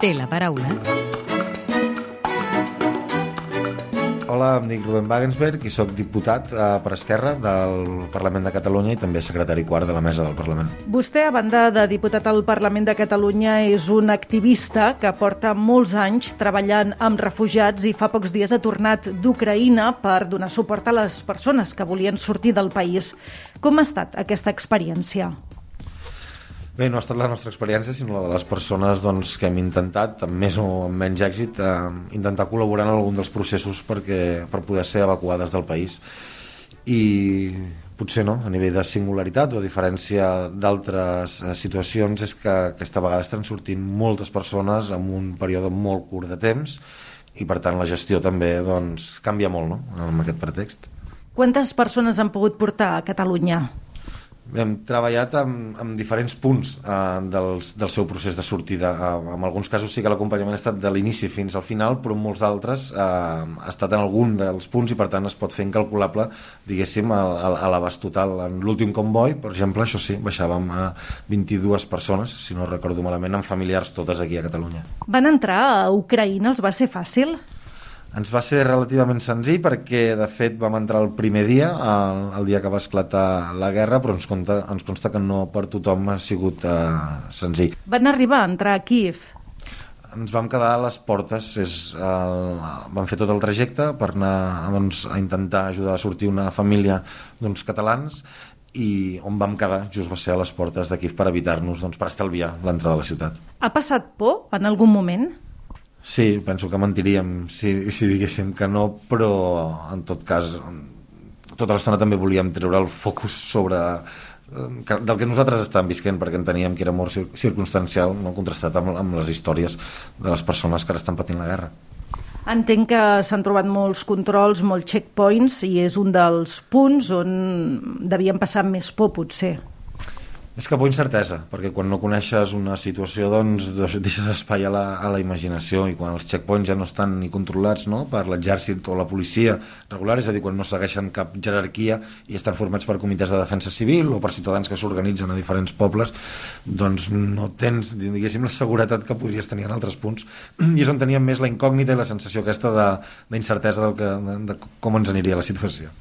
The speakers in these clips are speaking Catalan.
té la paraula. Hola, em dic Rubén Wagensberg i sóc diputat eh, per Esquerra del Parlament de Catalunya i també secretari quart de la mesa del Parlament. Vostè, a banda de diputat al Parlament de Catalunya, és un activista que porta molts anys treballant amb refugiats i fa pocs dies ha tornat d'Ucraïna per donar suport a les persones que volien sortir del país. Com ha estat aquesta experiència? Bé, no ha estat la nostra experiència, sinó la de les persones doncs, que hem intentat, amb més o amb menys èxit, eh, intentar col·laborar en algun dels processos perquè, per poder ser evacuades del país. I potser no, a nivell de singularitat o a diferència d'altres eh, situacions, és que aquesta vegada estan sortint moltes persones en un període molt curt de temps i per tant la gestió també doncs, canvia molt no? amb aquest pretext. Quantes persones han pogut portar a Catalunya? Hem treballat amb, amb diferents punts eh, dels, del seu procés de sortida. Eh, en alguns casos sí que l'acompanyament ha estat de l'inici fins al final, però en molts d'altres eh, ha estat en algun dels punts i per tant es pot fer incalculable, diguéssim, a, a, a l'abast total. En l'últim comboi, per exemple, això sí, baixàvem a 22 persones, si no recordo malament, amb familiars totes aquí a Catalunya. Van entrar a Ucraïna, els va ser fàcil? Ens va ser relativament senzill perquè, de fet, vam entrar el primer dia, el, el dia que va esclatar la guerra, però ens, conta, ens consta que no per tothom ha sigut eh, senzill. Van arribar a entrar a Kiev? Ens vam quedar a les portes, és, el, vam fer tot el trajecte per anar doncs, a intentar ajudar a sortir una família doncs, catalans i on vam quedar just va ser a les portes de Kiev per evitar-nos, doncs, per estalviar l'entrada a la ciutat. Ha passat por en algun moment? Sí, penso que mentiríem si, si diguéssim que no, però en tot cas tota l'estona també volíem treure el focus sobre que, del que nosaltres estàvem visquent perquè enteníem que era molt circumstancial no contrastat amb, amb les històries de les persones que ara estan patint la guerra. Entenc que s'han trobat molts controls, molts checkpoints i és un dels punts on devien passar més por potser. És que por incertesa, perquè quan no coneixes una situació doncs deixes espai a la, a la imaginació i quan els checkpoints ja no estan ni controlats no, per l'exèrcit o la policia regular, és a dir, quan no segueixen cap jerarquia i estan formats per comitès de defensa civil o per ciutadans que s'organitzen a diferents pobles, doncs no tens, diguéssim, la seguretat que podries tenir en altres punts i és on teníem més la incògnita i la sensació aquesta d'incertesa de, de, de com ens aniria la situació.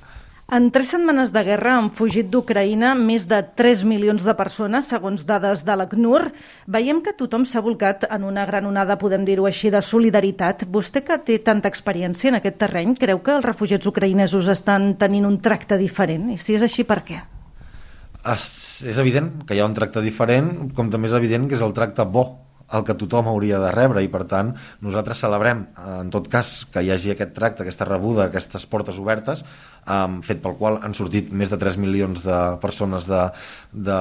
En tres setmanes de guerra han fugit d'Ucraïna més de 3 milions de persones, segons dades de l'ACNUR. Veiem que tothom s'ha volcat en una gran onada, podem dir-ho així, de solidaritat. Vostè que té tanta experiència en aquest terreny, creu que els refugiats ucraïnesos estan tenint un tracte diferent? I si és així, per què? És, evident que hi ha un tracte diferent, com també és evident que és el tracte bo el que tothom hauria de rebre i per tant nosaltres celebrem en tot cas que hi hagi aquest tracte, aquesta rebuda, aquestes portes obertes um, fet pel qual han sortit més de 3 milions de persones de, de,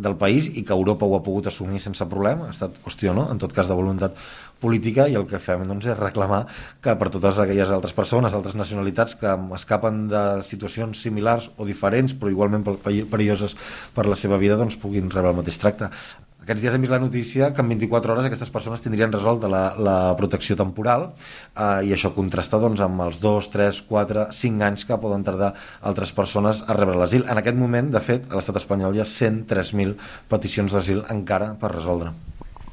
del país i que Europa ho ha pogut assumir sense problema, ha estat qüestió no? en tot cas de voluntat política i el que fem doncs, és reclamar que per totes aquelles altres persones, altres nacionalitats que escapen de situacions similars o diferents però igualment perilloses per la seva vida doncs puguin rebre el mateix tracte aquests dies hem vist la notícia que en 24 hores aquestes persones tindrien resolta la, la protecció temporal eh, i això contrasta doncs, amb els 2, 3, 4, 5 anys que poden tardar altres persones a rebre l'asil. En aquest moment, de fet, a l'estat espanyol hi ha 103.000 peticions d'asil encara per resoldre.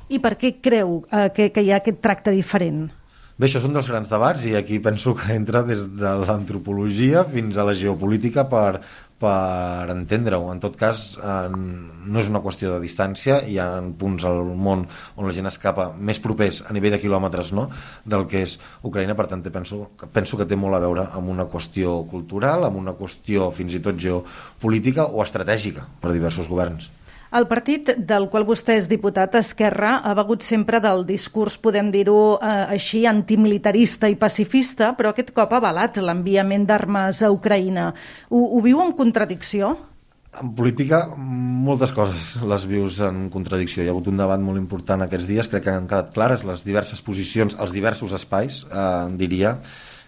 I per què creu eh, que, que hi ha aquest tracte diferent? Bé, això és un dels grans debats i aquí penso que entra des de l'antropologia fins a la geopolítica per, per entendre-ho. En tot cas, eh, no és una qüestió de distància, hi ha punts al món on la gent escapa més propers a nivell de quilòmetres no? del que és Ucraïna, per tant penso, penso que té molt a veure amb una qüestió cultural, amb una qüestió fins i tot geopolítica o estratègica per diversos governs. El partit del qual vostè és diputat, Esquerra, ha begut sempre del discurs, podem dir-ho eh, així, antimilitarista i pacifista, però aquest cop ha avalat l'enviament d'armes a Ucraïna. Ho, ho viu en contradicció? En política, moltes coses les vius en contradicció. Hi ha hagut un debat molt important aquests dies, crec que han quedat clares les diverses posicions, els diversos espais, eh, diria,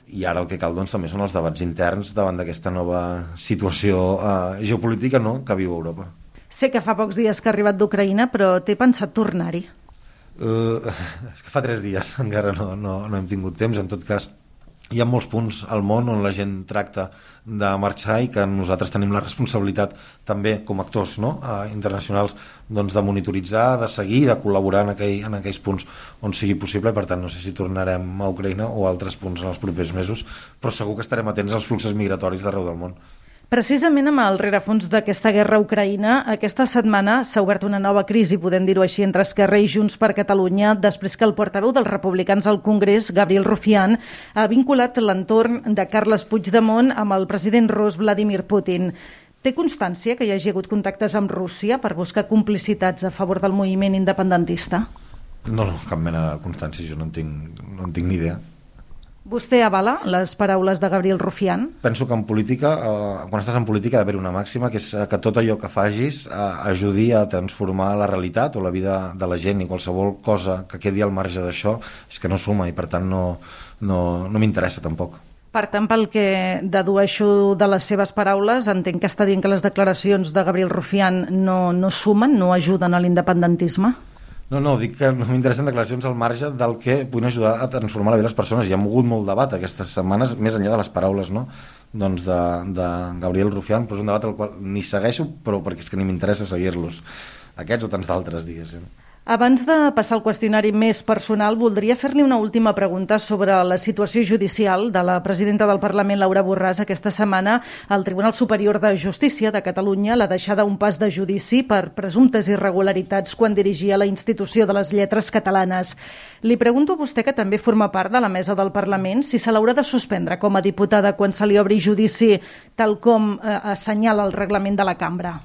i ara el que cal doncs, també són els debats interns davant d'aquesta nova situació eh, geopolítica no?, que viu Europa. Sé que fa pocs dies que ha arribat d'Ucraïna, però té pensat tornar-hi? Uh, és que fa tres dies, encara no, no, no hem tingut temps. En tot cas, hi ha molts punts al món on la gent tracta de marxar i que nosaltres tenim la responsabilitat també com a actors no? eh, internacionals doncs, de monitoritzar, de seguir, de col·laborar en, aquell, en aquells punts on sigui possible per tant no sé si tornarem a Ucraïna o a altres punts en els propers mesos, però segur que estarem atents als fluxos migratoris d'arreu del món. Precisament amb el rerefons d'aquesta guerra a Ucraïna, aquesta setmana s'ha obert una nova crisi, podem dir-ho així, entre Esquerra i Junts per Catalunya, després que el portaveu dels republicans al Congrés, Gabriel Rufián, ha vinculat l'entorn de Carles Puigdemont amb el president rus Vladimir Putin. Té constància que hi hagi hagut contactes amb Rússia per buscar complicitats a favor del moviment independentista? No, no, cap mena de constància, jo no en tinc, no en tinc ni idea. Vostè avala les paraules de Gabriel Rufián? Penso que en política, eh, quan estàs en política, ha d'haver una màxima, que és eh, que tot allò que fagis eh, ajudi a transformar la realitat o la vida de la gent i qualsevol cosa que quedi al marge d'això és que no suma i per tant no, no, no m'interessa tampoc. Per tant, pel que dedueixo de les seves paraules, entenc que està dient que les declaracions de Gabriel Rufián no, no sumen, no ajuden a l'independentisme? No, no, dic que no m'interessen declaracions al marge del que puguin ajudar a transformar la vida de les persones. Hi ha mogut molt debat aquestes setmanes, més enllà de les paraules, no? doncs de, de Gabriel Rufián, però és un debat al qual ni segueixo, però perquè és que ni m'interessa seguir-los. Aquests o tants d'altres, diguéssim. Abans de passar al qüestionari més personal, voldria fer-li una última pregunta sobre la situació judicial de la presidenta del Parlament, Laura Borràs. Aquesta setmana el Tribunal Superior de Justícia de Catalunya l'ha deixada un pas de judici per presumptes irregularitats quan dirigia la institució de les lletres catalanes. Li pregunto a vostè, que també forma part de la mesa del Parlament, si se l'haurà de suspendre com a diputada quan se li obri judici, tal com eh, assenyala el reglament de la cambra.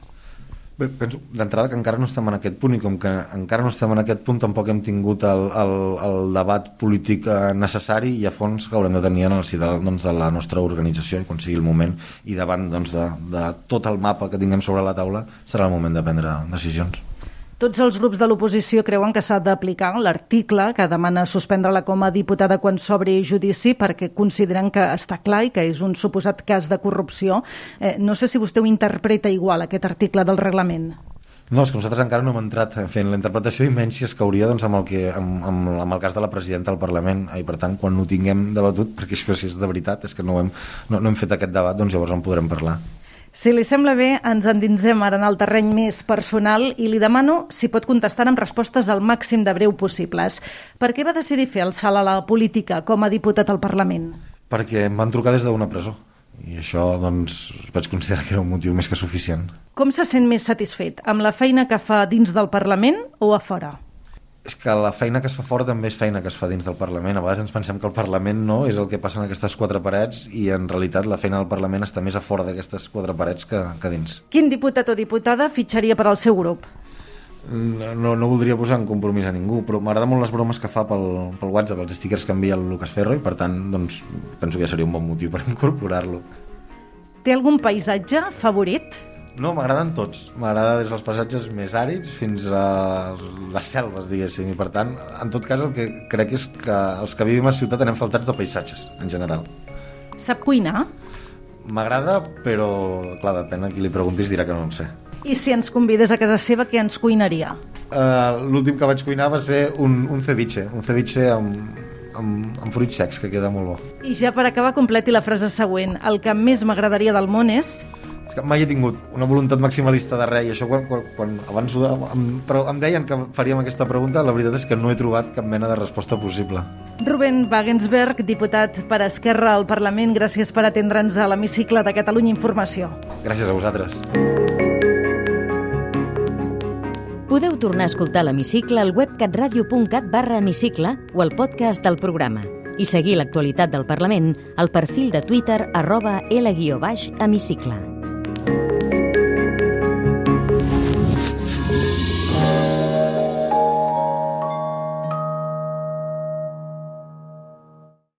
Bé, penso d'entrada que encara no estem en aquest punt i com que encara no estem en aquest punt tampoc hem tingut el, el, el debat polític eh, necessari i a fons que haurem de tenir en el si de, doncs, de la nostra organització i quan sigui el moment i davant doncs, de, de tot el mapa que tinguem sobre la taula serà el moment de prendre decisions. Tots els grups de l'oposició creuen que s'ha d'aplicar l'article que demana suspendre-la com a diputada quan s'obri judici perquè consideren que està clar i que és un suposat cas de corrupció. Eh, no sé si vostè ho interpreta igual, aquest article del reglament. No, és que nosaltres encara no hem entrat fent la interpretació i es cauria doncs, amb, el que, amb, amb, amb el cas de la presidenta del Parlament i per tant quan ho tinguem debatut, perquè això si és de veritat és que no hem, no, no hem fet aquest debat doncs llavors en podrem parlar. Si li sembla bé, ens endinsem ara en el terreny més personal i li demano si pot contestar amb respostes al màxim de breu possibles. Per què va decidir fer el salt a la política com a diputat al Parlament? Perquè em van trucar des d'una presó i això doncs, vaig considerar que era un motiu més que suficient. Com se sent més satisfet? Amb la feina que fa dins del Parlament o a fora? És que la feina que es fa fora també és feina que es fa dins del Parlament. A vegades ens pensem que el Parlament no és el que passa en aquestes quatre parets i en realitat la feina del Parlament està més a fora d'aquestes quatre parets que, que dins. Quin diputat o diputada fitxaria per al seu grup? No, no voldria posar en compromís a ningú, però m'agrada molt les bromes que fa pel, pel WhatsApp, els stickers que envia el Lucas Ferro i per tant doncs, penso que ja seria un bon motiu per incorporar-lo. Té algun paisatge favorit? No, m'agraden tots. M'agrada des dels passatges més àrids fins a les selves, diguéssim. I per tant, en tot cas, el que crec és que els que vivim a ciutat anem faltats de paisatges, en general. Sap cuinar? M'agrada, però, clar, depèn a qui li preguntis, dirà que no en sé. I si ens convides a casa seva, què ens cuinaria? Uh, L'últim que vaig cuinar va ser un, un ceviche, un ceviche amb, amb, amb fruits secs, que queda molt bo. I ja per acabar, completi la frase següent. El que més m'agradaria del món és... És que mai he tingut una voluntat maximalista de res i això quan, quan, quan abans em, però em deien que faríem aquesta pregunta, la veritat és que no he trobat cap mena de resposta possible. Rubén Wagensberg, diputat per Esquerra al Parlament, gràcies per atendre'ns a l'hemicicle de Catalunya Informació. Gràcies a vosaltres. Podeu tornar a escoltar l'hemicicle al web catradio.cat barra hemicicle o al podcast del programa i seguir l'actualitat del Parlament al perfil de Twitter arroba L-hemicicle.